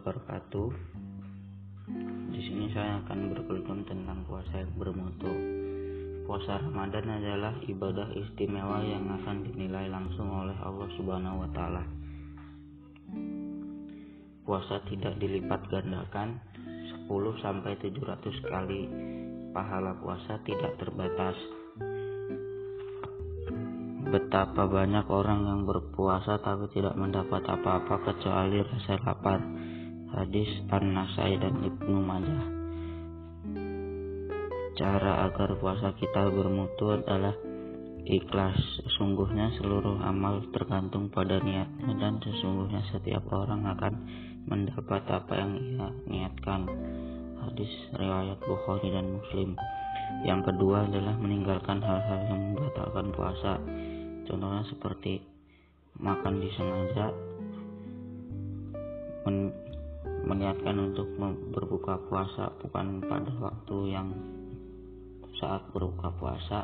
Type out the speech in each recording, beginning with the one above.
wabarakatuh. Di sini saya akan berkelum tentang puasa yang bermutu. Puasa Ramadan adalah ibadah istimewa yang akan dinilai langsung oleh Allah Subhanahu wa taala. Puasa tidak dilipat gandakan 10 sampai 700 kali. Pahala puasa tidak terbatas. Betapa banyak orang yang berpuasa tapi tidak mendapat apa-apa kecuali rasa lapar. Hadis An-Nasai dan Ibnu Majah. Cara agar puasa kita bermutu adalah ikhlas. Sesungguhnya seluruh amal tergantung pada niatnya dan sesungguhnya setiap orang akan mendapat apa yang ia niatkan. Hadis riwayat Bukhari dan Muslim. Yang kedua adalah meninggalkan hal-hal yang membatalkan puasa contohnya seperti makan disengaja men meniatkan untuk berbuka puasa bukan pada waktu yang saat berbuka puasa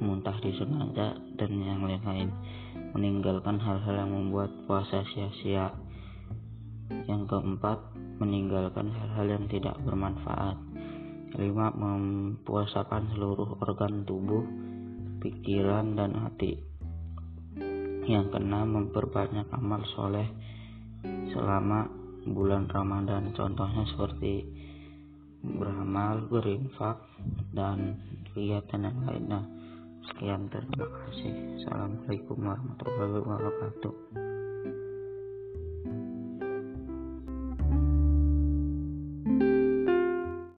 muntah disengaja dan yang lain-lain. Meninggalkan hal-hal yang membuat puasa sia-sia. Yang keempat meninggalkan hal-hal yang tidak bermanfaat. Lima mempuasakan seluruh organ tubuh pikiran, dan hati. Yang keenam, memperbanyak amal soleh selama bulan Ramadan. Contohnya seperti beramal, berinfak, dan kegiatan yang lainnya. Sekian terima kasih. Assalamualaikum warahmatullahi wabarakatuh.